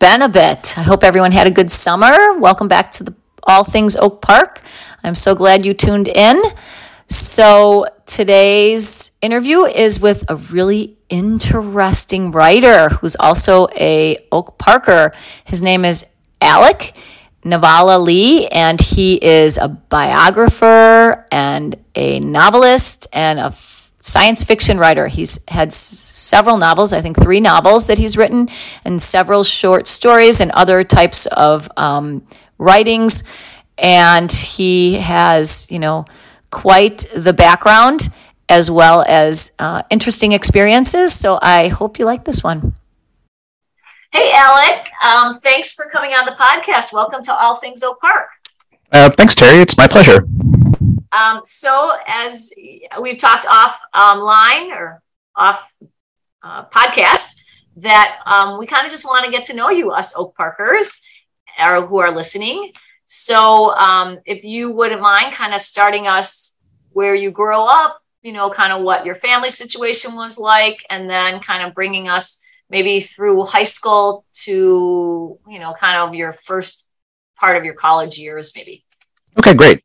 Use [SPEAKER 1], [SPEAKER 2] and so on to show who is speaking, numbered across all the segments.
[SPEAKER 1] been a bit. I hope everyone had a good summer. Welcome back to the All Things Oak Park. I'm so glad you tuned in. So, today's interview is with a really interesting writer who's also a Oak Parker. His name is Alec Nevala-Lee, and he is a biographer and a novelist and a science fiction writer. He's had s- several novels, I think three novels that he's written, and several short stories and other types of um, writings. And he has, you know, quite the background as well as uh, interesting experiences. So I hope you like this one. Hey, Alec. Um, thanks for coming on the podcast. Welcome to All Things Oak Park.
[SPEAKER 2] Uh, thanks, Terry. It's my pleasure.
[SPEAKER 1] Um, so, as we've talked off um, or off uh, podcast, that um, we kind of just want to get to know you, us Oak Parkers, or who are listening. So, um, if you wouldn't mind kind of starting us where you grow up, you know, kind of what your family situation was like, and then kind of bringing us maybe through high school to, you know, kind of your first part of your college years, maybe.
[SPEAKER 2] Okay, great.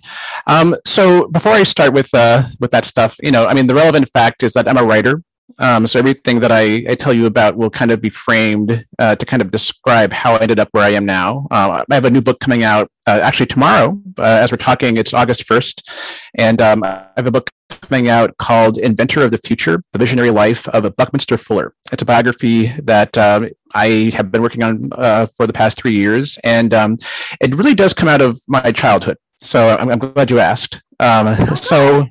[SPEAKER 2] Um, so before I start with uh, with that stuff, you know, I mean, the relevant fact is that I'm a writer. Um, so everything that I, I tell you about will kind of be framed uh, to kind of describe how I ended up where I am now. Uh, I have a new book coming out uh, actually tomorrow. Uh, as we're talking, it's August 1st. And um, I have a book coming out called Inventor of the Future, The Visionary Life of a Buckminster Fuller. It's a biography that um, I have been working on uh, for the past three years. And um, it really does come out of my childhood. So I'm, I'm glad you asked. Um, so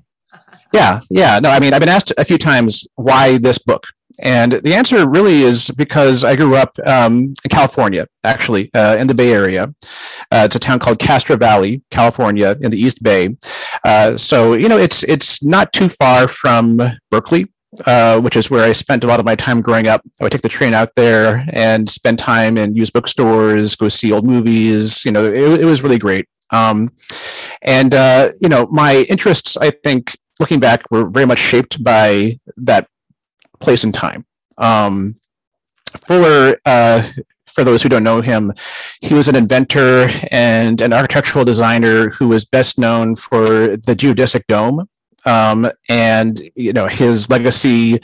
[SPEAKER 2] yeah, yeah. No, I mean, I've been asked a few times why this book, and the answer really is because I grew up um, in California, actually, uh, in the Bay Area. Uh, it's a town called Castro Valley, California, in the East Bay. Uh, so you know, it's it's not too far from Berkeley. Uh, which is where I spent a lot of my time growing up. I would take the train out there and spend time in used bookstores, go see old movies. You know, it, it was really great. Um, and uh, you know, my interests, I think, looking back, were very much shaped by that place and time. Um, Fuller, uh, for those who don't know him, he was an inventor and an architectural designer who was best known for the geodesic dome. Um, and you know his legacy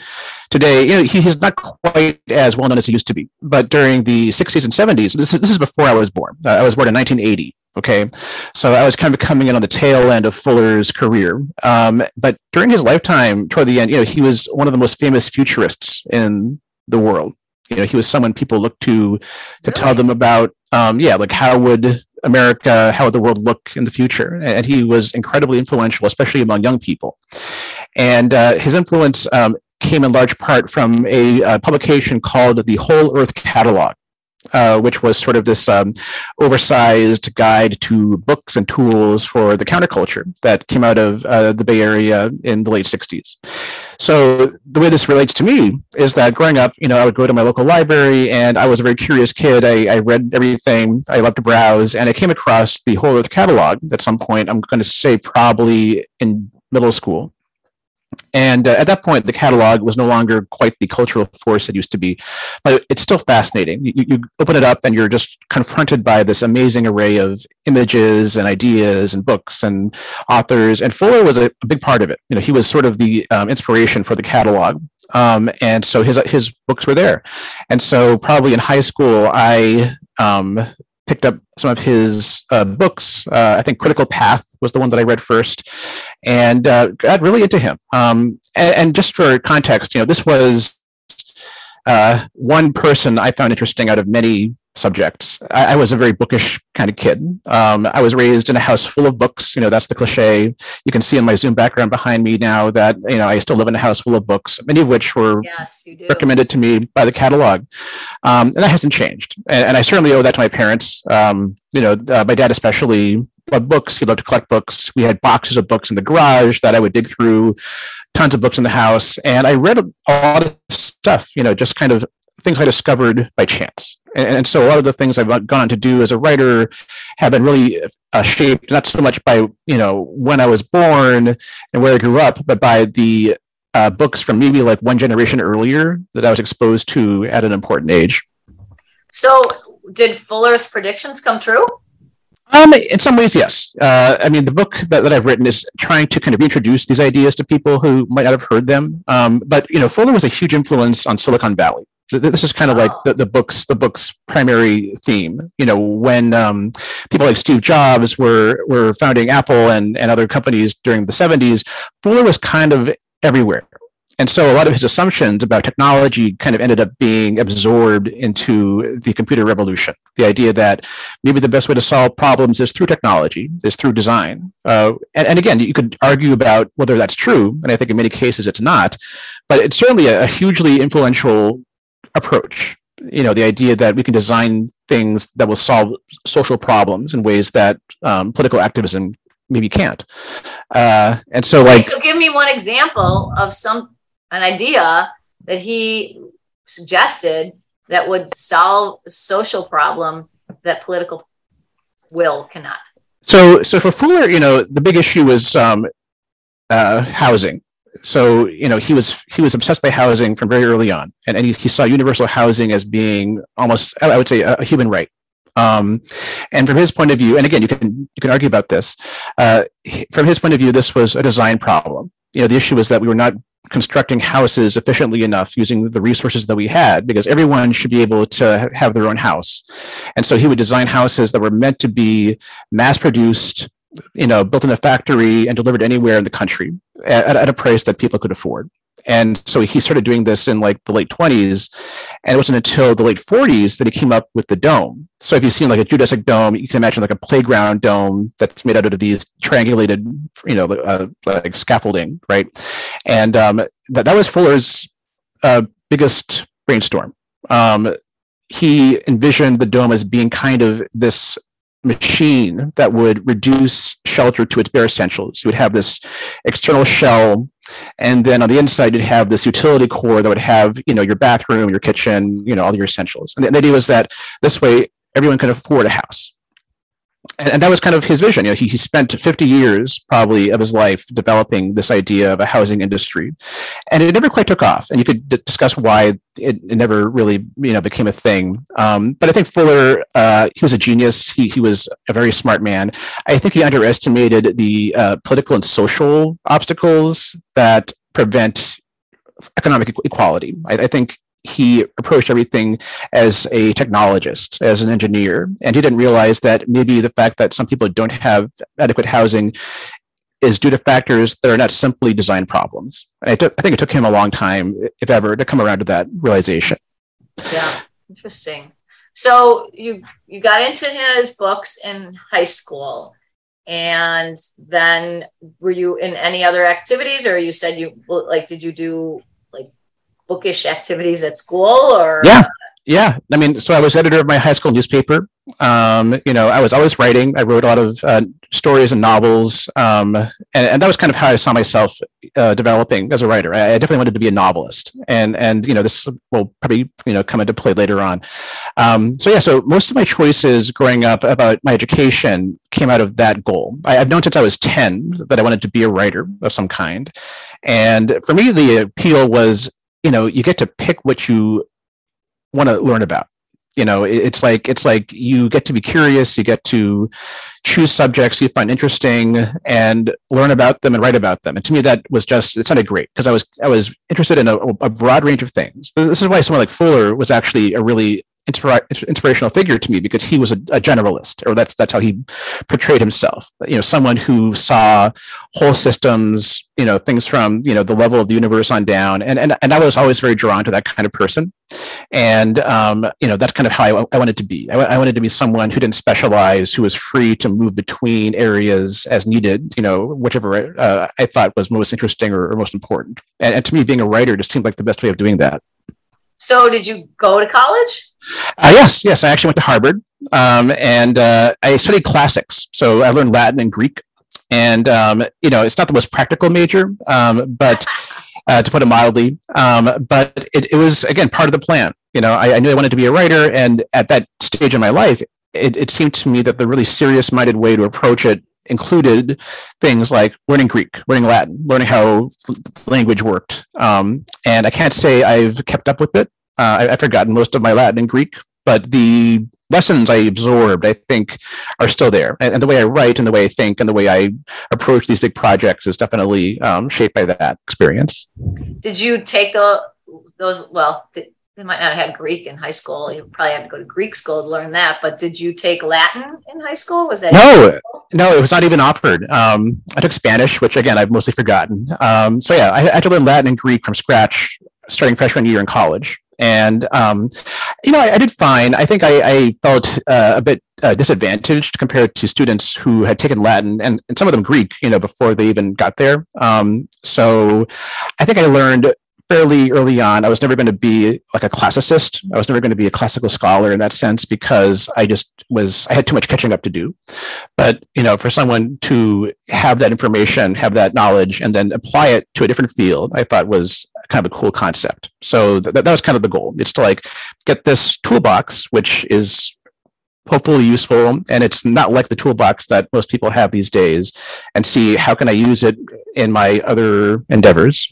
[SPEAKER 2] today, you know, he, he's not quite as well known as he used to be. But during the 60s and 70s, this is, this is before I was born. Uh, I was born in 1980. Okay, so I was kind of coming in on the tail end of Fuller's career. Um, but during his lifetime, toward the end, you know, he was one of the most famous futurists in the world. You know, he was someone people looked to to really? tell them about, um, yeah, like how would America, how would the world look in the future? And he was incredibly influential, especially among young people. And uh, his influence um, came in large part from a uh, publication called the Whole Earth Catalog. Uh, which was sort of this um, oversized guide to books and tools for the counterculture that came out of uh, the Bay Area in the late 60s. So the way this relates to me is that growing up, you know, I would go to my local library and I was a very curious kid. I, I read everything. I loved to browse and I came across the Whole Earth Catalog at some point. I'm going to say probably in middle school. And uh, at that point, the catalog was no longer quite the cultural force it used to be, but it's still fascinating. You, you, open it up and you're just confronted by this amazing array of images and ideas and books and authors. And Fuller was a, a big part of it. You know, he was sort of the um, inspiration for the catalog. Um, and so his his books were there. And so probably in high school, I um, picked up some of his uh, books. Uh, I think Critical Path was the one that I read first, and uh, got really into him. Um, and, and, just for context, you know, this was uh, one person I found interesting out of many subjects. I, I, was a very bookish kind of kid. Um, I was raised in a house full of books. You know, that's the cliche. You can see in my Zoom background behind me now that you know I still live in a house full of books, many of which were yes, recommended to me by the catalog, um, and that hasn't changed. And, and, I certainly owe that to my parents. Um, you know, uh, my dad especially loved books. He loved to collect books. We had boxes of books in the garage that I would dig through, tons of books in the house, and I read a lot of stuff. You know, just kind of things I discovered by chance. And, and, so a lot of the things I've gone on to do as a writer have been really uh, shaped not so much by you know when I was born and where I grew up, but by the uh, books from maybe like one generation earlier that I was exposed to at an important age.
[SPEAKER 1] So, did Fuller's predictions come true?
[SPEAKER 2] Um, in some ways, yes. Uh, I mean, the book that, that I've written is trying to kind of introduce these ideas to people who might not have heard them. Um, but you know, Fuller was a huge influence on Silicon Valley this is kind of like the, the book's the book's primary theme you know when um, people like steve jobs were were founding apple and and other companies during the 70s fuller was kind of everywhere and so a lot of his assumptions about technology kind of ended up being absorbed into the computer revolution. The idea that maybe the best way to solve problems is through technology is through design. Uh, and, and again you could argue about whether that's true and i think in many cases it's not but it's certainly a, a hugely influential approach. You know the idea that we can design things that will solve social problems in ways that um, political activism maybe can't. Uh, and so like
[SPEAKER 1] so give me one example of some an idea that he suggested that would solve a social problem that political will cannot.
[SPEAKER 2] So so for fuller you know the big issue was um, uh, housing. So you know he was he was obsessed by housing from very early on and, and he, he saw universal housing as being almost i would say a, a human right. Um, and from his point of view and again you can you can argue about this uh, from his point of view this was a design problem. You know the issue was that we were not constructing houses efficiently enough using the resources that we had because everyone should be able to have their own house and so he would design houses that were meant to be mass produced you know, built in a factory and delivered anywhere in the country at, at, a price that people could afford. And so he started doing this in like the late 20s. And it wasn't until the late 40s that he came up with the dome. So if you've seen like a geodesic dome, you can imagine like a playground dome that's made out of these triangulated, you know, uh, like scaffolding, right? And um, that, that was Fuller's uh, biggest brainstorm. Um, he envisioned the dome as being kind of this machine that would reduce shelter to its bare essentials. You would have this external shell, and then on the inside you'd have this utility core that would have, you know, your bathroom, your kitchen, you know, all your essentials. And the idea was that this way everyone could afford a house and, that was kind of his vision. You know, he, he spent 50 years probably of his life developing this idea of a housing industry, and it never quite took off. And you could d- discuss why it, it, never really you know became a thing. Um, but I think Fuller, uh, he was a genius. He he was a very smart man. I think he underestimated the uh, political and social obstacles that prevent economic equality. I, I think he approached everything as a technologist, as an engineer, and he didn't realize that maybe the fact that some people don't have adequate housing is due to factors that are not simply design problems. I, t- I think it took him a long time, if ever, to come around to that realization.
[SPEAKER 1] Yeah, interesting. So you you got into his books in high school, and then were you in any other activities, or you said you like did you do bookish activities at school or?
[SPEAKER 2] Yeah yeah. I mean so i was editor of my high school newspaper. Um, you know i was always writing. I wrote a lot of uh, stories and novels. Um, and, and, that was kind of how i saw myself uh, developing as a writer. I, I, definitely wanted to be a novelist. And and you know this will probably you know come into play later on. Um, so yeah so most of my choices growing up about my education came out of that goal. I, i've known since i was 10 that i wanted to be a writer of some kind. And for me the appeal was you know you get to pick what you want to learn about. You know it's like it's like you get to be curious you get to choose subjects you find interesting and learn about them and write about them. And to me that was just it sounded great because i was i was interested in a, a, broad range of things. This is why someone like fuller was actually a really inspira- inspirational figure to me because he was a, a, generalist, or that's that's how he portrayed himself. You know, someone who saw whole systems, you know, things from you know the level of the universe on down, and and and I was always very drawn to that kind of person, and um, you know that's kind of how I, I wanted to be. I, I, wanted to be someone who didn't specialize, who was free to move between areas as needed. You know, whichever uh, I thought was most interesting or, or most important. And, and to me, being a writer just seemed like the best way of doing that.
[SPEAKER 1] So, did you go to college?
[SPEAKER 2] Uh, yes, yes. I actually went to Harvard, um, and uh, I studied classics. So I learned Latin and Greek, and um, you know, it's not the most practical major, um, but uh, to put it mildly, um, but it, it, was again part of the plan. You know, I, I, knew I wanted to be a writer, and at that stage in my life, it, it seemed to me that the really serious-minded way to approach it included things like learning Greek, learning Latin, learning how language worked. Um, and I can't say I've kept up with it. Uh, I, have forgotten most of my Latin and Greek, but the lessons I absorbed, I think, are still there. And, and, the way I write and the way I think and the way I approach these big projects is definitely um, shaped by that experience.
[SPEAKER 1] Did you take the those? Well, they might not have had Greek in high school. You probably had to go to Greek school to learn that. But did you take Latin in high school? Was that
[SPEAKER 2] no, no? It was not even offered. Um, I took Spanish, which again I've mostly forgotten. Um, so yeah, I had to learn Latin and Greek from scratch starting freshman year in college. And um, you know, I, I, did fine. I think I, I felt uh, a bit uh, disadvantaged compared to students who had taken Latin and, and some of them Greek, you know, before they even got there. Um, so I think I learned fairly early on, I was never going to be like a classicist. I was never going to be a classical scholar in that sense because I just was, I had too much catching up to do. But, you know, for someone to have that information, have that knowledge, and then apply it to a different field, I thought was kind of a cool concept. So th- that was kind of the goal. It's to like get this toolbox, which is hopefully useful and it's not like the toolbox that most people have these days and see how can i use it in my other endeavors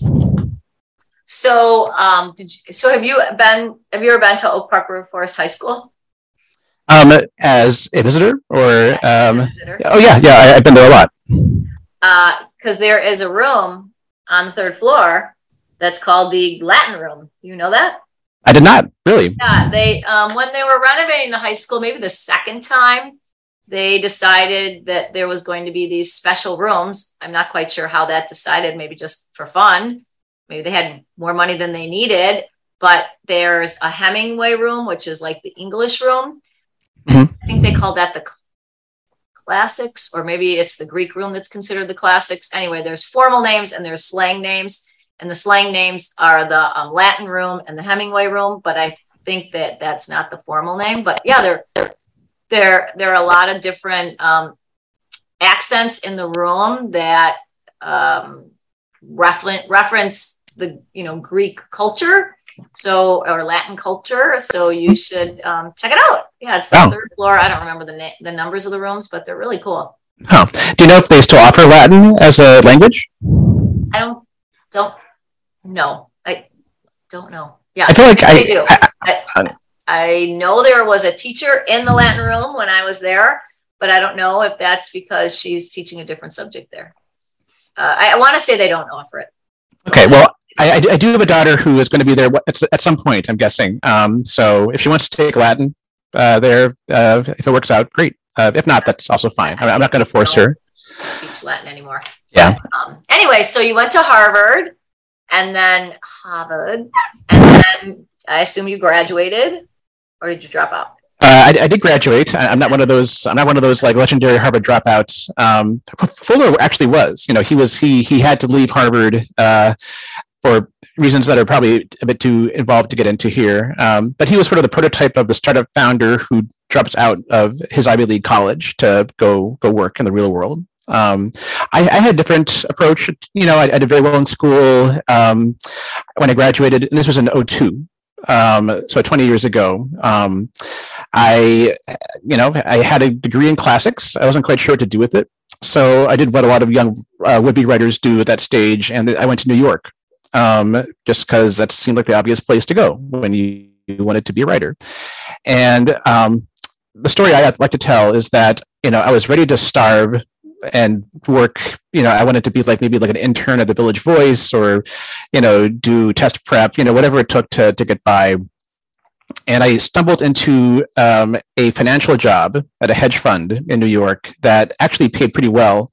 [SPEAKER 1] so, um, did you, so have you been? Have you ever been to Oak Park River Forest High School?
[SPEAKER 2] Um, as a visitor, or um, visitor. oh yeah, yeah, I, have been there a lot.
[SPEAKER 1] Uh because there is a room on the third floor that's called the Latin Room. You know that?
[SPEAKER 2] I did not really.
[SPEAKER 1] Yeah, they um, when they were renovating the high school, maybe the second time, they decided that there was going to be these special rooms. I'm not quite sure how that decided. Maybe just for fun maybe they had more money than they needed but there's a hemingway room which is like the english room mm-hmm. i think they call that the classics or maybe it's the greek room that's considered the classics anyway there's formal names and there's slang names and the slang names are the um, latin room and the hemingway room but i think that that's not the formal name but yeah there there there are a lot of different um, accents in the room that um, reference reference the you know Greek culture, so or Latin culture. So you should um, check it out. Yeah, it's the oh. third floor. I don't remember the na- the numbers of the rooms, but they're really cool.
[SPEAKER 2] Oh, do you know if they still offer Latin as a language?
[SPEAKER 1] I don't don't know. I don't know. Yeah,
[SPEAKER 2] I feel like I,
[SPEAKER 1] do. I, I, I know there was a teacher in the Latin room when I was there, but I don't know if that's because she's teaching a different subject there. Uh, I, I want to say they don't offer it.
[SPEAKER 2] Okay, well, I, I, do have a daughter who is going to be there at, at some point. I'm guessing. Um, so if she wants to take Latin uh, there, uh, if it works out, great. Uh, if not, that's also fine. I'm, I'm not going to force her.
[SPEAKER 1] Teach Latin anymore.
[SPEAKER 2] Yeah.
[SPEAKER 1] Um, anyway, so you went to Harvard, and then Harvard, and then I assume you graduated, or did you drop out?
[SPEAKER 2] Uh, I, I, did graduate. I, am not one of those. I'm not one of those like legendary Harvard dropouts. Um, Fuller actually was. You know, he was. He he had to leave Harvard uh, for reasons that are probably a bit too involved to get into here. Um, but he was sort of the prototype of the startup founder who drops out of his Ivy League college to go go work in the real world. Um, I, I, had a different approach. You know, I, I did very well in school. Um, when I graduated, and this was in 02, um, so 20 years ago. Um, I, you know, I had a degree in classics. I wasn't quite sure what to do with it. So I did what a lot of young uh, would-be writers do at that stage, and I went to New York um, just because that seemed like the obvious place to go when you, wanted to be a writer. And um, the story I'd like to tell is that you know I was ready to starve and work. You know, I wanted to be like maybe like an intern at the Village Voice or you know do test prep. You know, whatever it took to to get by. and I stumbled into um, a financial job at a hedge fund in New York that actually paid pretty well.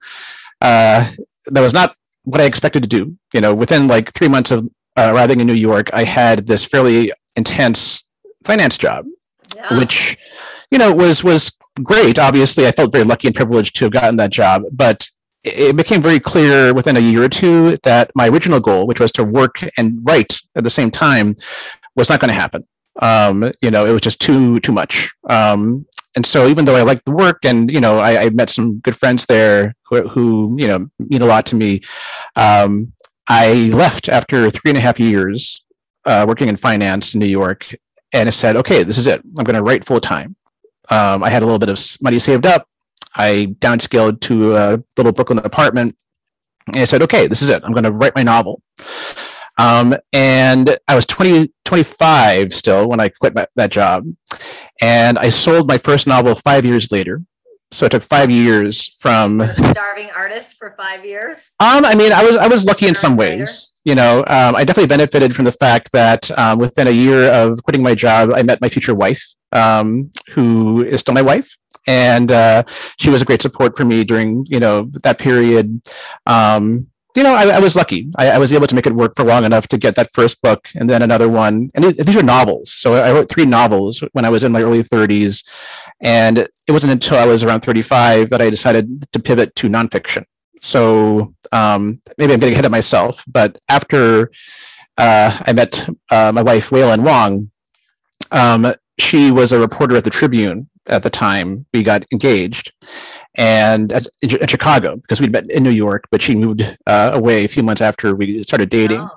[SPEAKER 2] Uh, that was not what I expected to do. You know, within like three months of uh, arriving in New York, I had this fairly intense finance job, yeah. which you know was was great. Obviously, I felt very lucky and privileged to have gotten that job, but it became very clear within a year or two that my original goal, which was to work and write at the same time, was not going to happen. Um, you know, it was just too too much. Um, and so, even though I liked the work, and you know, I, I met some good friends there who, who, you know mean a lot to me. Um, I left after three and a half years uh, working in finance in New York, and I said, "Okay, this is it. I'm going to write full time." Um, I had a little bit of money saved up. I downscaled to a little Brooklyn apartment. And I said, okay, this is it. I'm going to write my novel. Um, and I was 20, 25 still when I quit my, that job. And I sold my first novel five years later. So it took five years from
[SPEAKER 1] starving artist for five years.
[SPEAKER 2] Um, I mean, I was I was lucky in some ways. You know, um, I definitely benefited from the fact that um, within a year of quitting my job, I met my future wife, um, who is still my wife and uh, she was a great support for me during you know that period. Um, you know, I, I was lucky. I, I, was able to make it work for long enough to get that first book and then another one. And these are novels. So I wrote three novels when I was in my early 30s. And it wasn't until I was around 35 that I decided to pivot to nonfiction. So um, maybe I'm getting ahead of myself, but after uh, I met uh, my wife, Wailin Wong, um, she was a reporter at the Tribune at the time we got engaged and at, at Chicago because we'd met in New York, but she moved uh, away a few months after we started dating. Oh.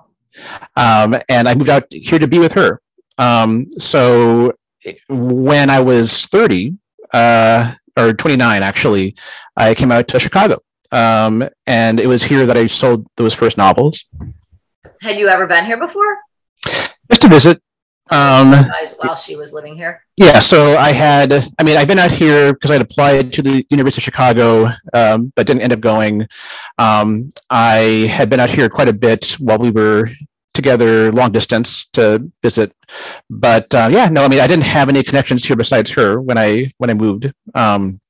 [SPEAKER 2] Um, and I moved out here to be with her. Um, so when I was 30, uh, or 29 actually, I came out to Chicago. Um, and it was here that I sold those first novels.
[SPEAKER 1] Had you ever been here before?
[SPEAKER 2] Just to visit.
[SPEAKER 1] Um, while she was living here.
[SPEAKER 2] Yeah, so I had, I mean, I've been out here because I had applied to the University of Chicago, um, but didn't end up going. Um, I had been out here quite a bit while we were together long distance to visit, but uh, yeah, no, I mean, I didn't have any connections here besides her when I when I moved. Um,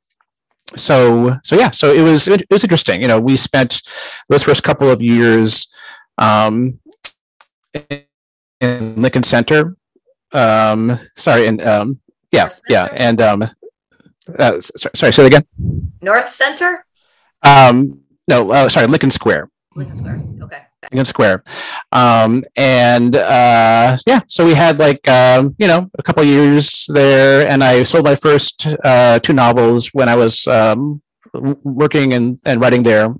[SPEAKER 2] so so yeah, so it was it, was interesting. You know, we spent those first couple of years um, in Lincoln Center um, sorry, and um, yeah, yeah, and um, uh, sorry, sorry, say that again.
[SPEAKER 1] North Center.
[SPEAKER 2] Um, no, uh, sorry, Lincoln Square.
[SPEAKER 1] Lincoln Square. Okay.
[SPEAKER 2] Lincoln Square, um, and uh, yeah, so we had like um, you know a couple years there, and I sold my first uh, two novels when I was um, working and, and writing there.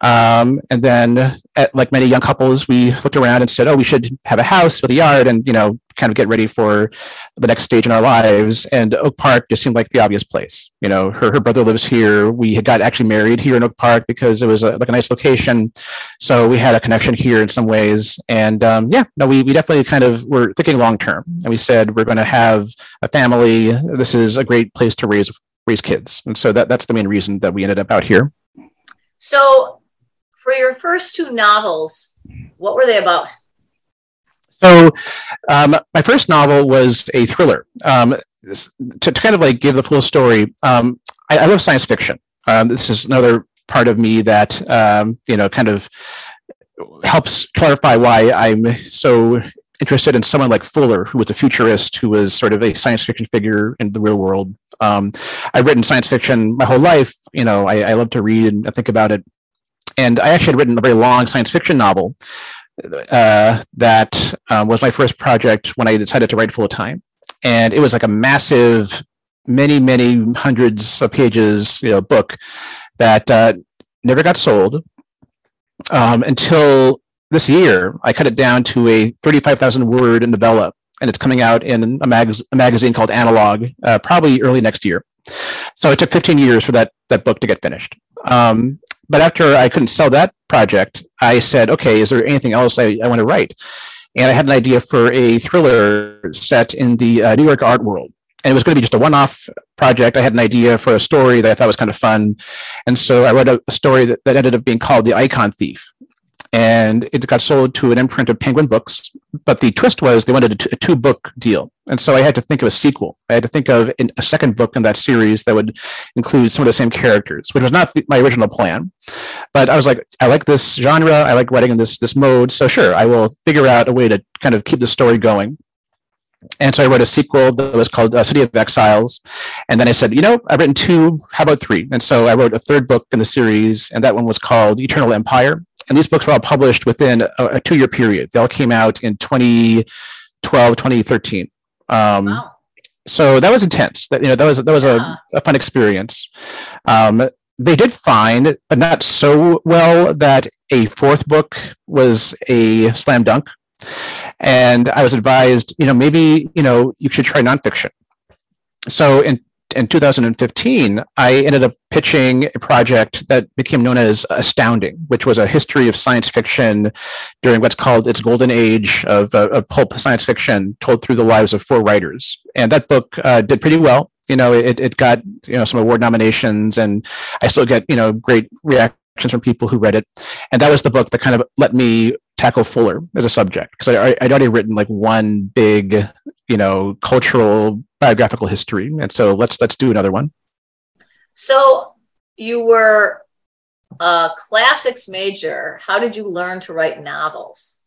[SPEAKER 2] Um, and then, at, like many young couples, we looked around and said, "Oh, we should have a house with a yard, and you know, kind of get ready for the next stage in our lives." And Oak Park just seemed like the obvious place. You know, her her brother lives here. We had got actually married here in Oak Park because it was a, like a nice location, so we had a connection here in some ways. And um, yeah, no, we we definitely kind of were thinking long term, and we said we're going to have a family. This is a great place to raise raise kids, and so that that's the main reason that we ended up out here.
[SPEAKER 1] So for your first two novels, what were they about?
[SPEAKER 2] So, um, my first novel was a thriller. Um, to, to, kind of like give the full story, um, I, I, love science fiction. Um, this is another part of me that um, you know kind of helps clarify why I'm so interested in someone like Fuller, who was a futurist, who was sort of a science fiction figure in the real world. Um, I've written science fiction my whole life. You know, I, I love to read and think about it. And I actually had written a very long science fiction novel uh, that uh, was my first project when I decided to write full time. And it was like a massive, many, many hundreds of pages, you know, book that uh, never got sold um, until this year. I cut it down to a 35,000 word novella, and it's coming out in a, mag- a magazine called Analog, uh, probably early next year. So it took 15 years for that that book to get finished. Um, but after I couldn't sell that project, I said, okay, is there anything else I, I want to write? And I had an idea for a thriller set in the uh, New York art world. And it was going to be just a one off project. I had an idea for a story that I thought was kind of fun. And so I wrote a, story that, that ended up being called The Icon Thief. And it got sold to an imprint of Penguin Books. But the twist was they wanted a, t- a two book deal. And so I had to think of a sequel. I had to think of a second book in that series that would include some of the same characters, which was not my original plan. But I was like, I like this genre. I like writing in this this mode. So sure, I will figure out a way to kind of keep the story going. And so I wrote a sequel that was called uh, City of Exiles. And then I said, you know, I've written two, how about three? And so I wrote a third book in the series, and that one was called Eternal Empire and these books were all published within a, a two year period. They all came out in 2012, 2013. Um, wow. So that was intense. That you know that was that was yeah. a, a, fun experience. Um, they did fine, but not so well that a fourth book was a slam dunk. And I was advised, you know, maybe you know you should try nonfiction. So in in 2015, I ended up pitching a project that became known as Astounding, which was a history of science fiction during what's called its golden age of, uh, of pulp science fiction, told through the lives of four writers. And that book uh, did pretty well. You know, it, it got you know some award nominations, and I still get you know great reactions from people who read it. And that was the book that kind of let me tackle Fuller as a subject because I, I'd already written like one big, you know, cultural biographical history, and so let's let's do another one.
[SPEAKER 1] So you were a classics major. How did you learn to write novels?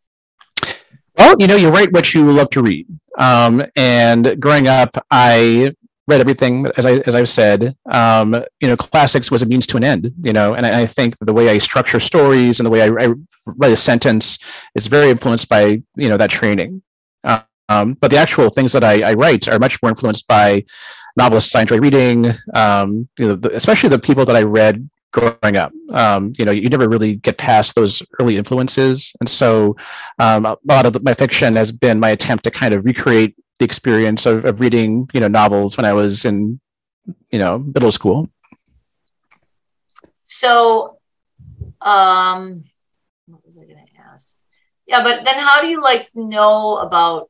[SPEAKER 2] Well, you know, you write what you love to read. Um, and growing up, I read everything as I as I've said. Um, you know, classics was a means to an end. You know, and I, I think the way I structure stories and the way I, I, write a sentence is very influenced by you know that training. Um, but the actual things that I, I, write are much more influenced by novelists I enjoy reading, um, you know, the, especially the people that I read growing up. Um, you know, you never really get past those early influences, and so um, a lot of my fiction has been my attempt to kind of recreate the experience of, of reading, you know, novels when I was in, you know, middle school.
[SPEAKER 1] So, um, what was I going to ask? Yeah, but then how do you like know about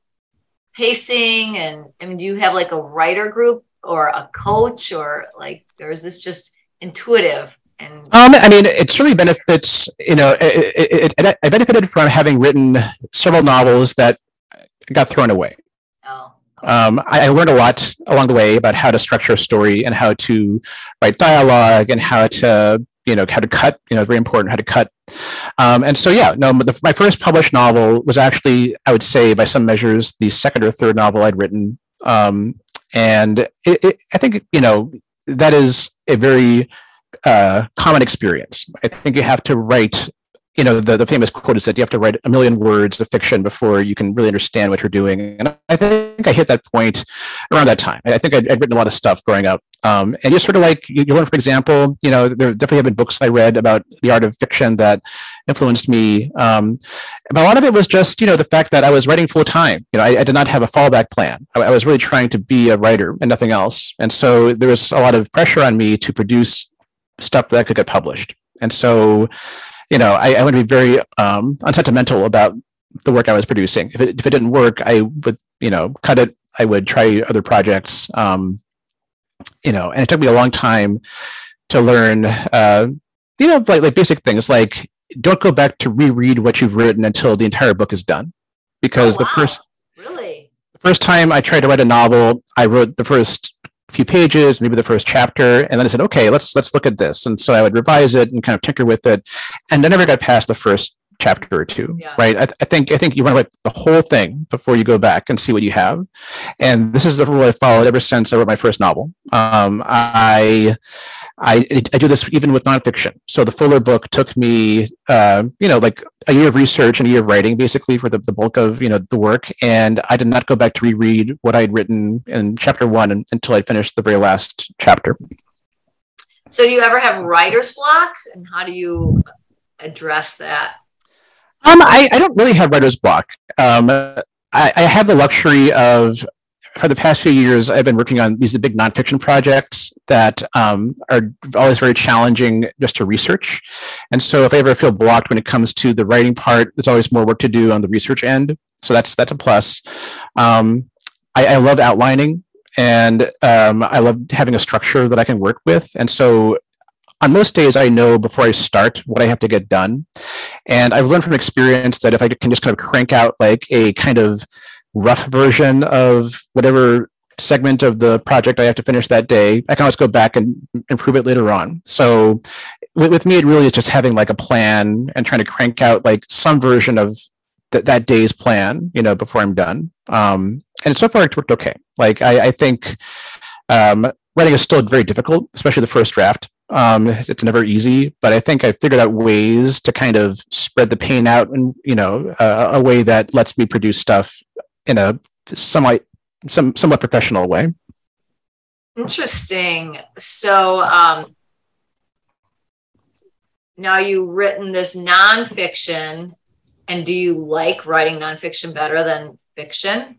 [SPEAKER 1] pacing and I mean, do you have like a writer group or a coach or like, or is this just intuitive? And
[SPEAKER 2] um, I mean, it certainly benefits. You know, it, it, it, I benefited from having written several novels that got thrown away. Um, I, I, learned a lot along the way about how to structure a story and how to write dialogue and how to you know how to cut you know very important how to cut. Um, and so yeah no the, my first published novel was actually i would say by some measures the second or third novel i'd written. Um, and it, it, i think you know that is a very uh, common experience. I think you have to write you know the, the famous quote is that you have to write a million words of fiction before you can really understand what you're doing. And i think i hit that point around that time. I think i'd, I'd written a lot of stuff growing up. Um, and just sort of like you, learn for example you know there definitely have been books i read about the art of fiction that influenced me. Um, but a lot of it was just you know the fact that i was writing full time you know I, I, did not have a fallback plan. I, I was really trying to be a writer and nothing else. And so there was a lot of pressure on me to produce stuff that could get published. And so you know, I, I would be very um, unsentimental about the work I was producing. If it, if it didn't work, I would, you know, cut it. I would try other projects. Um, you know, and it took me a long time to learn, uh, you know, like, like basic things like don't go back to reread what you've written until the entire book is done. Because oh, wow. the first,
[SPEAKER 1] really,
[SPEAKER 2] the first time I tried to write a novel, I wrote the first few pages, maybe the first chapter, and then I said, okay, let's let's look at this. And so I would revise it and kind of tinker with it, and I never got past the first chapter or two yeah. right I, th- I, think i think you want to write the whole thing before you go back and see what you have and this is the rule i followed ever since i wrote my first novel um, i I, I do this even with nonfiction. So the Fuller book took me, uh, you know, like a year of research and a year of writing, basically for the, the bulk of you know the work. And I did not go back to reread what I had written in chapter one until I finished the very last chapter.
[SPEAKER 1] So do you ever have writer's block, and how do you address that?
[SPEAKER 2] Um, I, I don't really have writer's block. Um, I, I have the luxury of for the past few years, I've been working on these big nonfiction projects that um, are always very challenging just to research. And so, if I ever feel blocked when it comes to the writing part, there's always more work to do on the research end. So that's that's a plus. Um, I, I love outlining, and um, I love having a structure that I can work with. And so, on most days, I know before I start what I have to get done, And I've learned from experience that if I can just kind of crank out like a kind of rough version of whatever segment of the project I have to finish that day, I can always go back and improve it later on. So with, with me, it really is just having like a plan and trying to crank out like some version of th- that day's plan, you know, before I'm done. Um, and so far it's worked okay. Like I, I think um, writing is still very difficult, especially the first draft. Um, it's never easy, but I think I figured out ways to kind of spread the pain out and you know uh, a way that lets me produce stuff in a somewhat some somewhat professional way.
[SPEAKER 3] Interesting. So um, now you've written this nonfiction, and do you like writing nonfiction better than fiction?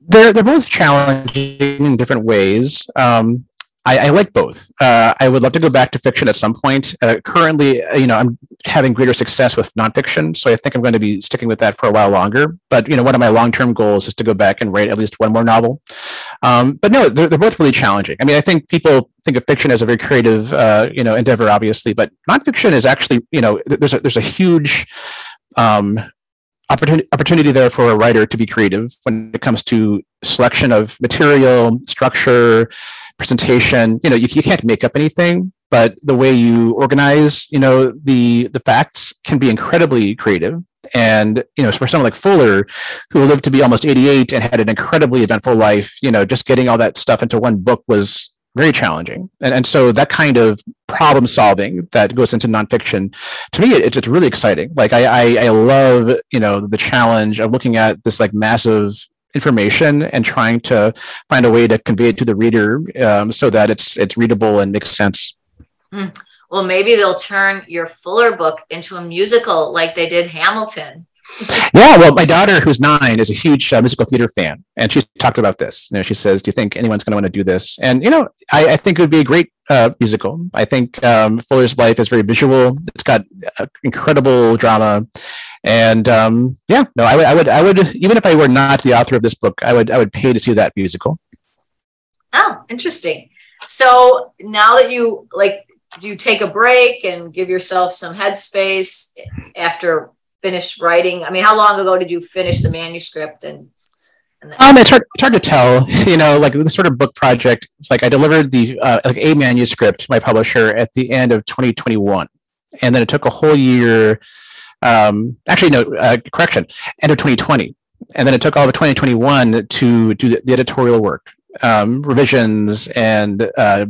[SPEAKER 2] They're they're both challenging in different ways. Um, I, I, like both. Uh, I would love to go back to fiction at some point. Uh, currently, uh, you know, I'm having greater success with nonfiction, so I think I'm going to be sticking with that for a while longer. But you know, one of my long-term goals is to go back and write at least one more novel. Um, but no, they're, they're both really challenging. I mean, I think people think of fiction as a very creative, uh, you know, endeavor, obviously, but nonfiction is actually, you know, there's a, there's a huge um, opportunity opportunity there for a writer to be creative when it comes to selection of material, structure presentation you know you, you can't make up anything but the way you organize you know the the facts can be incredibly creative. And you know for someone like fuller who lived to be almost 88 and had an incredibly eventful life you know just getting all that stuff into one book was very challenging. And, and so that kind of problem solving that goes into nonfiction to me it's, it's really exciting. Like I, I i love you know the challenge of looking at this like massive information and trying to find a way to convey it to the reader um, so that it's it's readable and makes sense.
[SPEAKER 3] Mm. Well, maybe they'll turn your Fuller book into a musical like they did Hamilton.
[SPEAKER 2] yeah, well, my daughter, who's nine, is a huge uh, musical theater fan, and she talked about this. You know, she says, "Do you think anyone's going to want to do this?" And you know, I, I think it would be a great uh, musical. I think um, Fuller's life is very visual. It's got uh, incredible drama, and um, yeah, no, I would, I would, I would, even if I were not the author of this book, I would, I would pay to see that musical.
[SPEAKER 3] Oh, interesting. So now that you like, do you take a break and give yourself some headspace after finished writing? I mean, how long ago did you finish the manuscript and
[SPEAKER 2] um, it's hard, it's hard to tell. You know, like this sort of book project. It's like I delivered the uh, like a manuscript to my publisher at the end of 2021, and then it took a whole year um, actually, no, uh, correction, end of 2020. And then it took all of 2021 to do the, editorial work, um, revisions, and uh,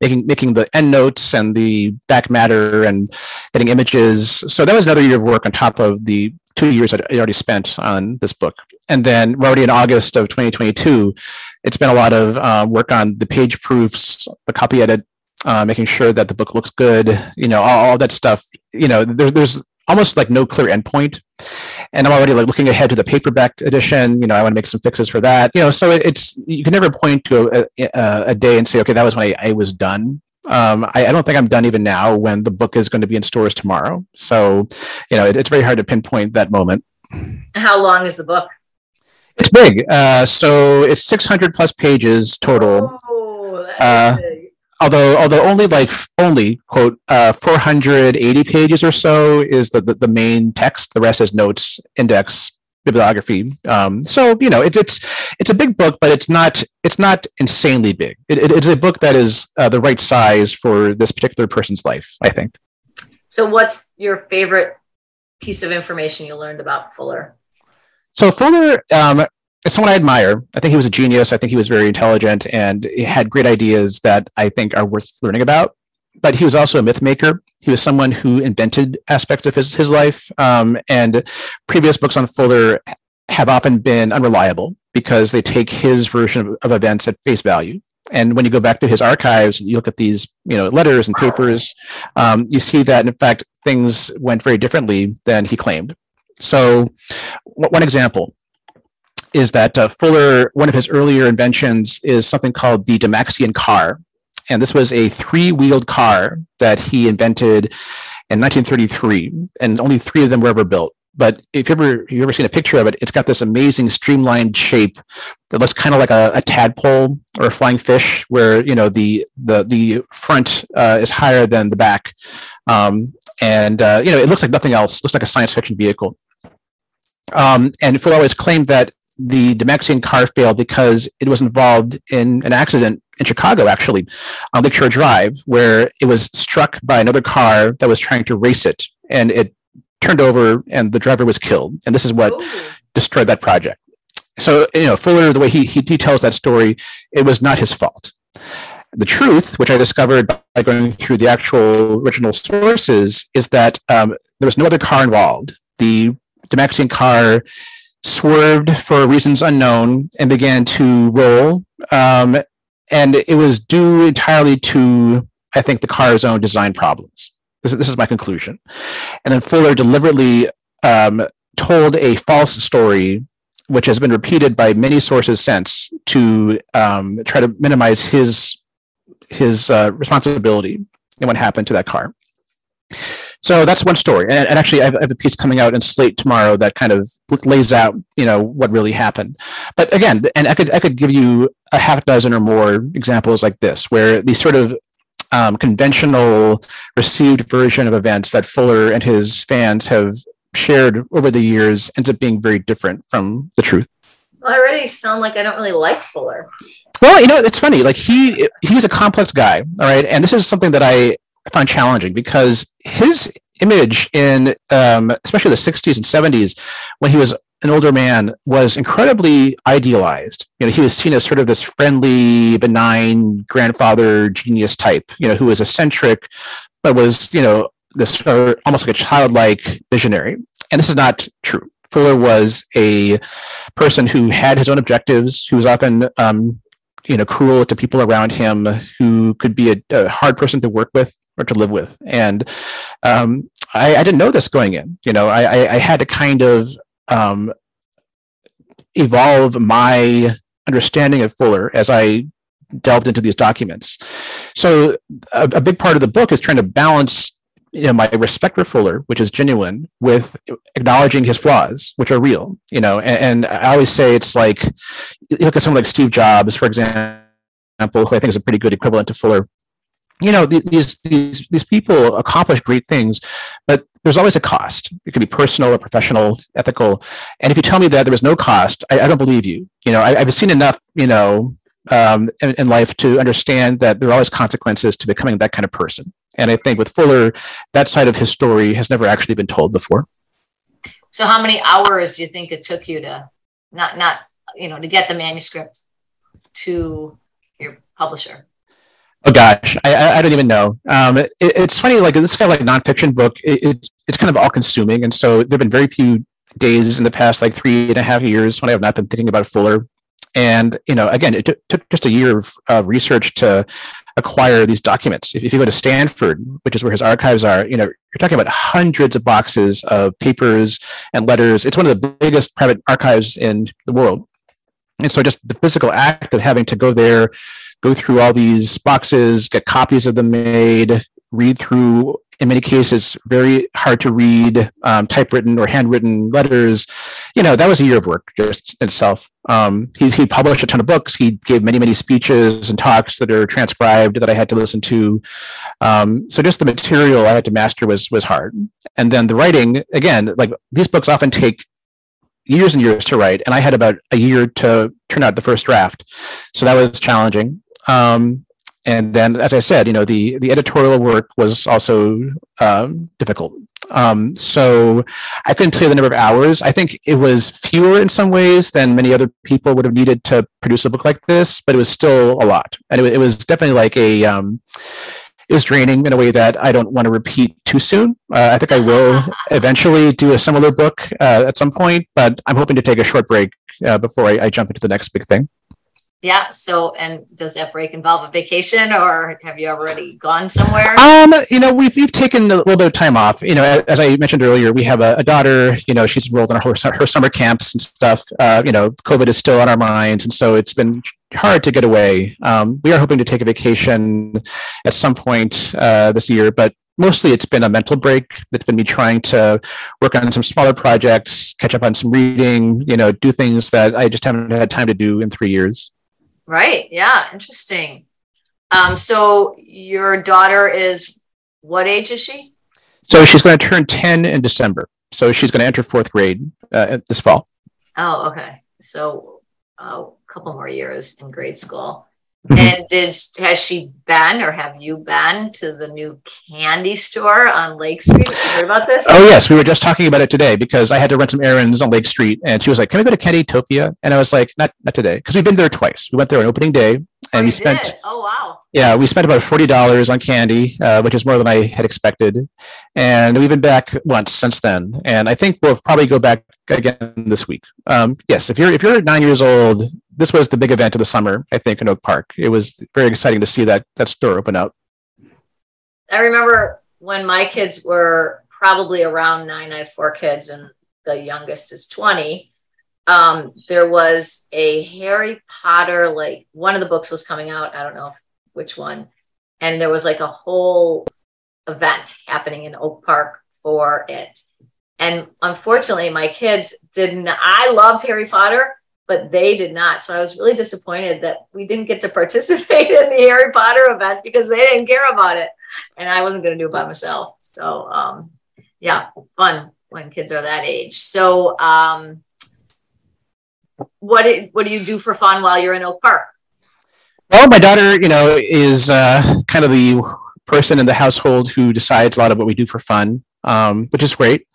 [SPEAKER 2] making making the endnotes and the back matter and getting images. So that was another year of work on top of the two years I already spent on this book. And then we're already in August of 2022, it's been a lot of uh, work on the page proofs, the copy edit, uh, making sure that the book looks good, you know, all, all that stuff. You know, there's there's almost like no clear endpoint. And I'm already like looking ahead to the paperback edition. You know, I want to make some fixes for that. You know, so it, it's you can never point to a, a, a, day and say, okay, that was when I, I was done. Um, I, I, don't think I'm done even now when the book is going to be in stores tomorrow. So, you know, it, it's very hard to pinpoint that moment.
[SPEAKER 3] How long is the book?
[SPEAKER 2] It's big. Uh, so it's 600 plus pages total.
[SPEAKER 3] Oh, uh,
[SPEAKER 2] although although only like only quote uh, 480 pages or so is the, the, the main text. The rest is notes index bibliography. Um, so you know it's it's it's a big book but it's not it's not insanely big. It, it, it's a book that is uh, the right size for this particular person's life i think.
[SPEAKER 3] So what's your favorite piece of information you learned about fuller?
[SPEAKER 2] So fuller um, is someone I admire. I think he was a genius. I think he was very intelligent and he had great ideas that I think are worth learning about. But he was also a myth maker. He was someone who invented aspects of his, his life. Um, and previous books on Fuller have often been unreliable because they take his version of, of events at face value. And when you go back to his archives, you look at these, you know, letters and papers, um, you see that in fact things went very differently than he claimed. So, one example: is that uh, Fuller, one of his earlier inventions is something called the Dymaxion car. And this was a three wheeled car that he invented in 1933, and only three of them were ever built. But if you ever you ever seen a picture of it, it's got this amazing streamlined shape that looks kind of like a, a tadpole or a flying fish, where you know the the the front uh, is higher than the back. Um, and uh, you know it looks like nothing else. It looks like a science fiction vehicle. Um, and Fuller always claimed that the Dymaxion car failed because it was involved in an accident in Chicago, actually, on Lakeshore Drive, where it was struck by another car that was trying to race it, and it turned over, and the driver was killed. And this is what destroyed that project. So, you know, Fuller, the way he, he, he tells that story, it was not his fault. The truth, which I discovered by going through the actual original sources, is that um, there was no other car involved. The Dymaxion car swerved for reasons unknown and began to roll. Um, and it was due entirely to, I think, the car's own design problems. This, this is my conclusion. And then Fuller deliberately um, told a false story, which has been repeated by many sources since, to um, try to minimize his his uh, responsibility in what happened to that car. So that's one story. And, and actually, I have, I have, a piece coming out in Slate tomorrow that kind of lays out, you know, what really happened. But again, and I could I could give you a half dozen or more examples like this, where these sort of um, conventional received version of events that Fuller and his fans have shared over the years ends up being very different from the truth.
[SPEAKER 3] Well, I already sound like I don't really like Fuller.
[SPEAKER 2] Well, you know, it's funny. Like he he was a complex guy, all right, and this is something that I I found challenging because his image in um, especially the 60s and 70s when he was an older man was incredibly idealized. You know he was seen as sort of this friendly benign grandfather genius type you know who was eccentric but was you know this almost like a childlike visionary. And this is not true. Fuller was a person who had his own objectives who was often um, you know cruel to people around him who could be a, a hard person to work with or to live with. And um, I, I, didn't know this going in. You know, I, I had to kind of um, evolve my understanding of Fuller as I delved into these documents. So a, a big part of the book is trying to balance you know my respect for Fuller, which is genuine, with acknowledging his flaws, which are real. You know, and, and I always say it's like you look at someone like Steve Jobs, for example, who I think is a pretty good equivalent to Fuller you know these these these people accomplish great things but there's always a cost. It could be personal or professional ethical. And if you tell me that there was no cost i, I don't believe you. You know I, have seen enough you know um, in, in, life to understand that there are always consequences to becoming that kind of person. And i think with fuller that side of his story has never actually been told before.
[SPEAKER 3] So how many hours do you think it took you to not not you know to get the manuscript to your publisher
[SPEAKER 2] Oh gosh, I, I don't even know. Um, it, it's funny, like this kind of like nonfiction book. It, it's it's kind of all consuming, and so there've been very few days in the past like three and a half years when I have not been thinking about Fuller. And you know, again, it t- took just a year of uh, research to acquire these documents. If, if you go to Stanford, which is where his archives are, you know, you're talking about hundreds of boxes of papers and letters. It's one of the biggest private archives in the world. And so just the physical act of having to go there, go through all these boxes, get copies of them made, read through, in many cases, very hard to read, um, typewritten or handwritten letters. You know, that was a year of work just itself. Um, he, he published a ton of books. He gave many, many speeches and talks that are transcribed that I had to listen to. Um, so just the material I had to master was was hard. And then the writing, again, like these books often take years and years to write, and I had about a year to turn out the first draft. So that was challenging. Um, and then, as I said, you know, the the editorial work was also um, difficult. Um, so I couldn't tell you the number of hours. I think it was fewer in some ways than many other people would have needed to produce a book like this, but it was still a lot, and it, it was definitely like a um, it was draining in a way that I don't want to repeat too soon. Uh, I think I will eventually do a similar book uh, at some point, but I'm hoping to take a short break uh, before I, I, jump into the next big thing.
[SPEAKER 3] Yeah. So, and does that break involve a vacation, or have you already gone somewhere?
[SPEAKER 2] Um, you know, we've we've taken a little bit of time off. You know, as I mentioned earlier, we have a, a daughter. You know, she's enrolled in her her summer camps and stuff. Uh, you know, COVID is still on our minds, and so it's been hard to get away. Um, we are hoping to take a vacation at some point uh, this year, but mostly it's been a mental break that's been me trying to work on some smaller projects, catch up on some reading, you know, do things that I just haven't had time to do in three years.
[SPEAKER 3] Right. Yeah. Interesting. Um, so your daughter is what age is she?
[SPEAKER 2] So she's going to turn 10 in December. So she's going to enter fourth grade uh, this fall.
[SPEAKER 1] Oh, okay. So uh, a couple more years in grade school. Mm-hmm. And did has she been or have you been to the new candy store on Lake Street? Have you heard about this?
[SPEAKER 2] Oh yes, we were just talking about it today because I had to run some errands on Lake Street, and she was like, "Can we go to Candytopia?" And I was like, "Not not today," because we've been there twice. We went there on opening day,
[SPEAKER 1] and
[SPEAKER 2] oh,
[SPEAKER 1] we spent did? oh wow
[SPEAKER 2] yeah we spent about $40 on candy uh, which is more than i had expected and we've been back once since then and i think we'll probably go back again this week um, yes if you're if you're nine years old this was the big event of the summer i think in oak park it was very exciting to see that that store open up
[SPEAKER 1] i remember when my kids were probably around nine i have four kids and the youngest is 20 um, there was a Harry Potter, like one of the books was coming out. I don't know which one. And there was like a whole event happening in Oak Park for it. And unfortunately, my kids didn't. I loved Harry Potter, but they did not. So I was really disappointed that we didn't get to participate in the Harry Potter event because they didn't care about it. And I wasn't going to do it by myself. So, um, yeah, fun when kids are that age. So, um, what what do you do for fun while you're in Oak Park?
[SPEAKER 2] Well, my daughter, you know, is uh, kind of the person in the household who decides a lot of what we do for fun, um, which is great.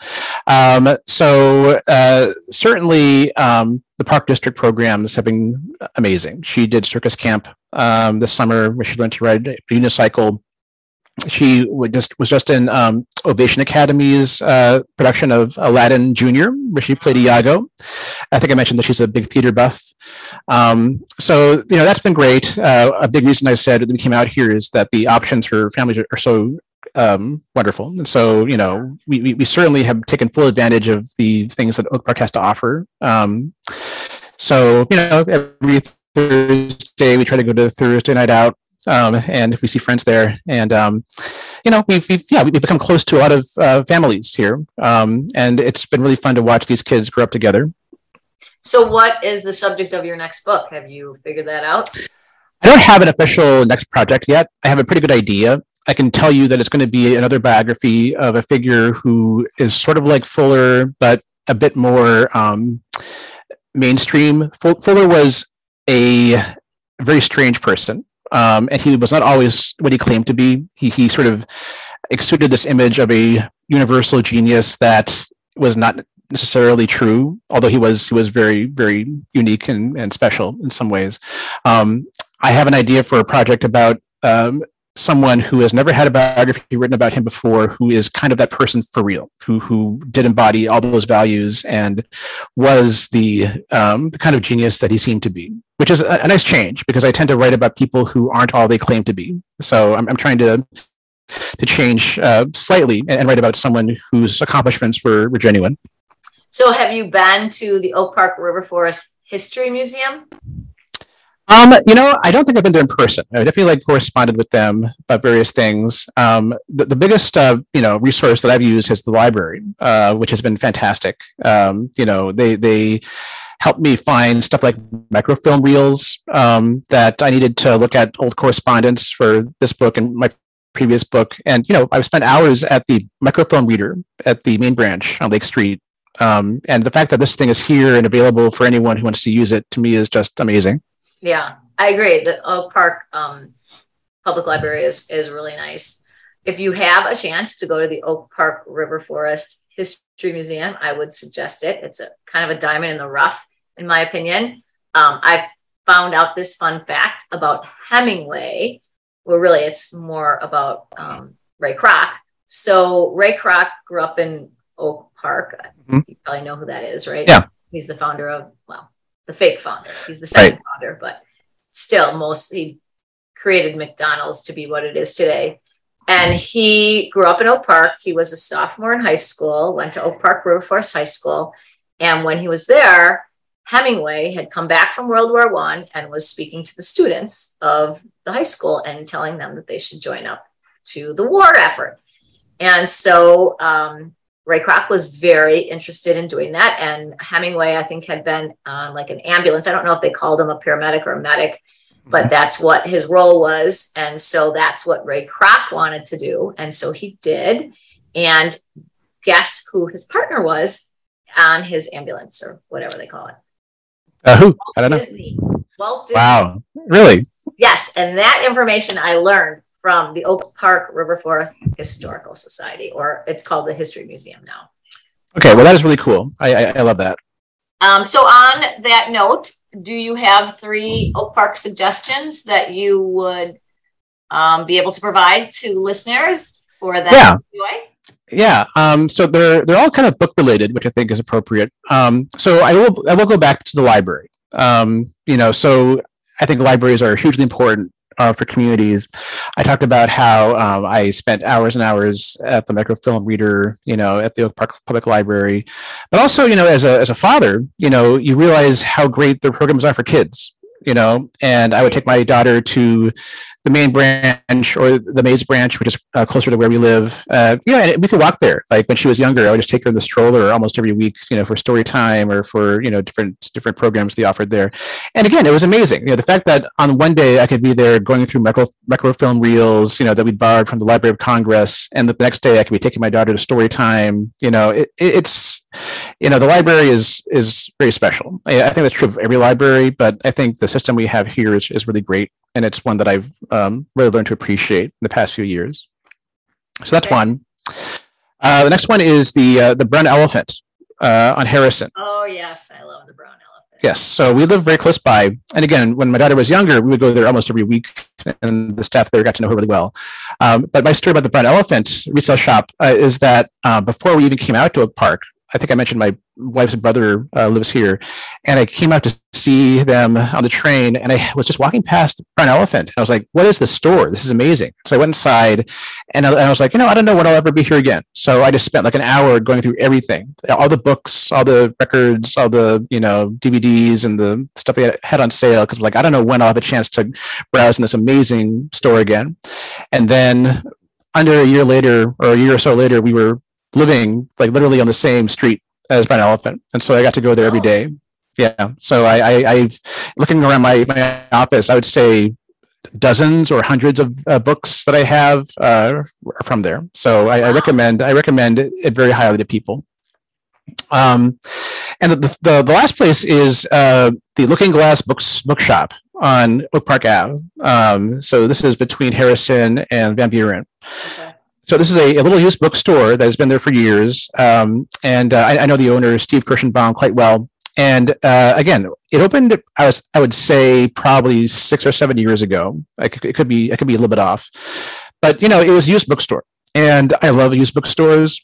[SPEAKER 2] Um, so uh, certainly, um, the Park District programs have been amazing. She did circus camp um, this summer, where she learned to ride a unicycle she just was just in um, Ovation Academy's uh, production of Aladdin Junior, where she played Iago. I think I mentioned that she's a big theater buff. Um, so you know that's been great. Uh, a big reason I said that we came out here is that the options for families are, are so um, wonderful, and so you know we, we, we certainly have taken full advantage of the things that Oak Park has to offer. Um, so you know every Thursday we try to go to Thursday night out um, and we see friends there. And um, you know, we've, we've, yeah we've become close to a lot of uh, families here, um, and it's been really fun to watch these kids grow up together.
[SPEAKER 1] So, what is the subject of your next book? Have you figured that out?
[SPEAKER 2] I don't have an official next project yet. I have a pretty good idea. I can tell you that it's going to be another biography of a figure who is sort of like Fuller, but a bit more um, mainstream. Fuller was a very strange person um, and he was not always what he claimed to be. He he sort of exuded this image of a universal genius that was not necessarily true, although he was he was very very unique and, and special in some ways. Um, I have an idea for a project about um, someone who has never had a biography written about him before, who is kind of that person for real, who who did embody all those values and was the um, the kind of genius that he seemed to be, which is a, a, nice change because I tend to write about people who aren't all they claim to be. So I'm, I'm trying to to change uh, slightly and, and write about someone whose accomplishments were, were genuine.
[SPEAKER 1] So have you been to the Oak Park River Forest History Museum?
[SPEAKER 2] Um, you know, I don't think I've been there in person. I definitely like corresponded with them about various things. Um, the, the biggest, uh, you know, resource that I've used is the library, uh, which has been fantastic. Um, you know, they they helped me find stuff like microfilm reels um, that I needed to look at old correspondence for this book and my previous book. And you know, I've spent hours at the microfilm reader at the main branch on Lake Street. Um, and the fact that this thing is here and available for anyone who wants to use it to me is just amazing.
[SPEAKER 1] Yeah, I agree. The Oak Park um, Public Library is, is really nice. If you have a chance to go to the Oak Park River Forest History Museum, I would suggest it. It's a kind of a diamond in the rough, in my opinion. Um, I found out this fun fact about Hemingway. Well, really, it's more about um, Ray Kroc. So Ray Kroc grew up in Oak Park. Mm-hmm. You probably know who that is, right?
[SPEAKER 2] Yeah.
[SPEAKER 1] He's the founder of, well, the fake founder. He's the second right. founder, but still, mostly created McDonald's to be what it is today. And he grew up in Oak Park. He was a sophomore in high school, went to Oak Park River Forest High School. And when he was there, Hemingway had come back from World War One and was speaking to the students of the high school and telling them that they should join up to the war effort. And so um, Ray Kroc was very interested in doing that. And Hemingway, I think, had been uh, like an ambulance. I don't know if they called him a paramedic or a medic, but mm-hmm. that's what his role was. And so that's what Ray Kroc wanted to do. And so he did.
[SPEAKER 3] And guess who his partner was on his ambulance or whatever they call it?
[SPEAKER 2] Uh, who?
[SPEAKER 3] Walt
[SPEAKER 2] I don't know.
[SPEAKER 3] Walt Disney.
[SPEAKER 2] Wow. Really?
[SPEAKER 3] Yes, and that information I learned from the Oak Park River Forest Historical Society, or it's called the History Museum now.
[SPEAKER 2] Okay. Well, that is really cool. I, I, I love that.
[SPEAKER 3] Um, so, on that note, do you have three Oak Park suggestions that you would um, be able to provide to listeners for that
[SPEAKER 2] Yeah.
[SPEAKER 3] enjoy?
[SPEAKER 2] Yeah. Um, so they're they're all kind of book related, which I think is appropriate. Um, so I will I will go back to the library. Um, you know, so I think libraries are hugely important uh, for communities. I talked about how um, I spent hours and hours at the microfilm reader, you know, at the Oak Park Public Library, but also, you know, as a as a father, you know, you realize how great their programs are for kids. You know, and I would take my daughter to the main branch or the Maze branch, which is uh, closer to where we live. Uh, know, and we could walk there. Like when she was younger, I would just take her in the stroller almost every week, you know, for story time or for you know different different programs they offered there. And again, it was amazing. You know, the fact that on one day I could be there going through micro microfilm reels, you know, that we'd borrowed from the Library of Congress, and the next day I could be taking my daughter to story time. You know, it, it's you know the library is is very special. I, I think that's true of every library, but I think the system we have here is, is really great, and it's one that I've um, really learned to appreciate in the past few years. So that's
[SPEAKER 3] Okay.
[SPEAKER 2] one. Uh, the next one is the uh, the brown elephant uh, on Harrison.
[SPEAKER 3] Oh, yes, I love the brown elephant.
[SPEAKER 2] Yes, so we live very close by, and again, when my daughter was younger, we would go there almost every week, and the staff there got to know her really well. Um, but my story about the brown elephant resale shop uh, is that uh, before we even came out to Oak Park, I think I mentioned my wife's brother uh, lives here, and I came out to see them on the train, and I was just walking past Brown Elephant, I was like, "What is this store? This is amazing!" So I went inside, and I, and I was like, "You know, I don't know when I'll ever be here again." So I just spent like an hour going through everything, all the books, all the records, all the you know DVDs, and the stuff they had on sale. Because like, I don't know when I'll have a chance to browse in this amazing store again. And then under a year later, or a year or so later, we were living like literally on the same street as Brown Elephant, and so I got to go there every
[SPEAKER 3] Oh.
[SPEAKER 2] Yeah, so I, I, I've looking around my my office. I would say dozens or hundreds of uh, books that I have uh, are from there. So I, I recommend I recommend it very highly to people. Um, and the, the the last place is uh, the Looking Glass Books Bookshop on Oak Park Ave. Um, so this is between Harrison and Van Buren
[SPEAKER 3] Okay.
[SPEAKER 2] So this is a, a little used bookstore that has been there for years, um, and uh, I, I know the owner Steve Kirschenbaum quite well. And uh, again, it opened. I was I would say probably six or seven years ago. I it could be I could be a little bit off, but you know it was used bookstore, and I love used bookstores.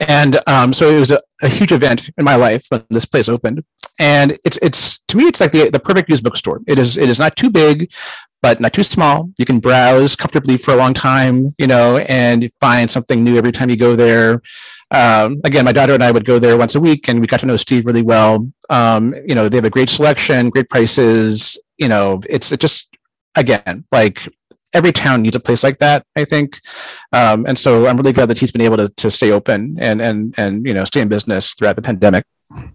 [SPEAKER 2] And um, so it was a, a huge event in my life when this place opened. And it's it's to me it's like the, the perfect used bookstore. It is it is not too big, but not too small. You can browse comfortably for a long time, you know, and find something new every time you go there. Um, again, my daughter and I would go there once a week, and we got to know Steve really well. Um, you know, they have a great selection, great prices. You know, it's it just again like every town needs a place like that. I think, um, and so I'm really glad that he's been able to to stay open and and and you know stay in business throughout the pandemic.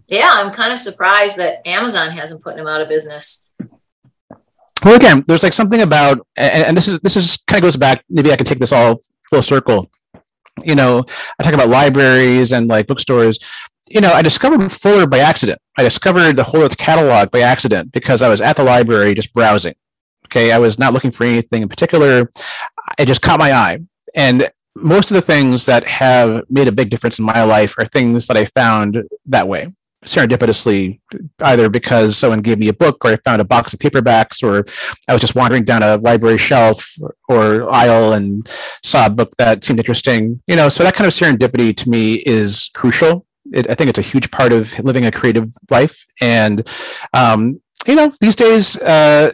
[SPEAKER 3] Yeah, I'm kind of surprised that Amazon hasn't put him out of business.
[SPEAKER 2] Well again there's like something about and, and this is this is kind of goes back maybe i can take this all full circle. You know i talk about libraries and like bookstores. You know i discovered fuller by accident. I discovered the whole earth catalog by accident because i was at the library just browsing okay? I was not looking for anything in particular. It just caught my eye. And most of the things that have made a big difference in my life are things that i found that way serendipitously either because someone gave me a book or I found a box of paperbacks or I was just wandering down a library shelf or aisle and saw a book that seemed interesting. You know, so that kind of serendipity to me is crucial. It, I think it's a huge part of living a creative life. And, um, you know, these days, uh,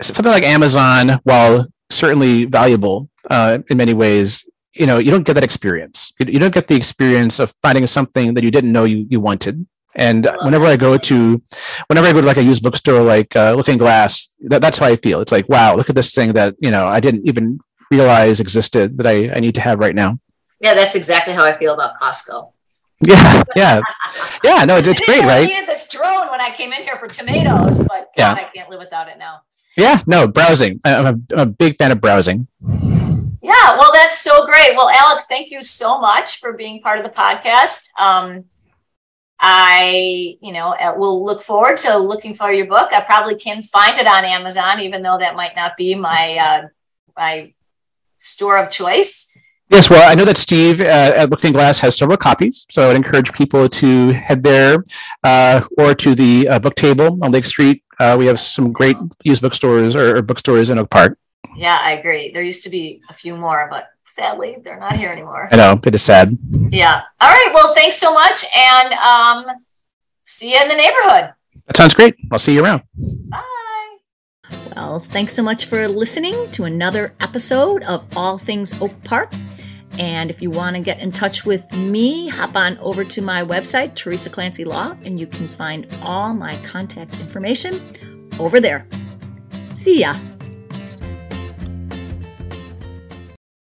[SPEAKER 2] something like Amazon, while certainly valuable uh, in many ways, you know, you don't get that experience. You, you don't get the experience of finding something that you didn't know you, you wanted. And whenever I go to, whenever I go to like a used bookstore, like uh, Looking Glass, that, that's how I feel. It's like, wow, look at this thing that you know I didn't even realize existed that I, I need to have right now.
[SPEAKER 3] Yeah, that's exactly how I feel about Costco.
[SPEAKER 2] Yeah, yeah, yeah. No, it's, it's
[SPEAKER 3] I didn't
[SPEAKER 2] great,
[SPEAKER 3] know I
[SPEAKER 2] right?
[SPEAKER 3] needed this drone when I came in here for tomatoes, but
[SPEAKER 2] Yeah.
[SPEAKER 3] I can't live without it now.
[SPEAKER 2] Yeah, no, browsing. I- I'm a, I'm a big fan of browsing.
[SPEAKER 1] Yeah, well, that's so great. Well, Alec, thank you so much for being part of the podcast. Um, I, you know, uh, will look forward to looking for your book. I probably can find it on Amazon, even though that might not be my uh, my store of choice.
[SPEAKER 2] Yes, well, I know that Steve uh, at Looking Glass has several copies, so I'd encourage people to head there uh, or to the uh, book table on Lake Street. Uh, we have some great used bookstores or, or bookstores in Oak Park.
[SPEAKER 1] Yeah, I agree. There used to be a few more, but sadly, they're not here anymore.
[SPEAKER 2] I know it is sad.
[SPEAKER 1] Yeah. All right. Well, thanks so much, and um, see you in the neighborhood.
[SPEAKER 2] That sounds great. I'll see you around.
[SPEAKER 1] Bye.
[SPEAKER 4] Well, thanks so much for listening to another episode of All Things Oak Park. And if you want to get in touch with me, hop on over to my website, Teresa Clancy Law, and you can find all my contact information over there. See ya.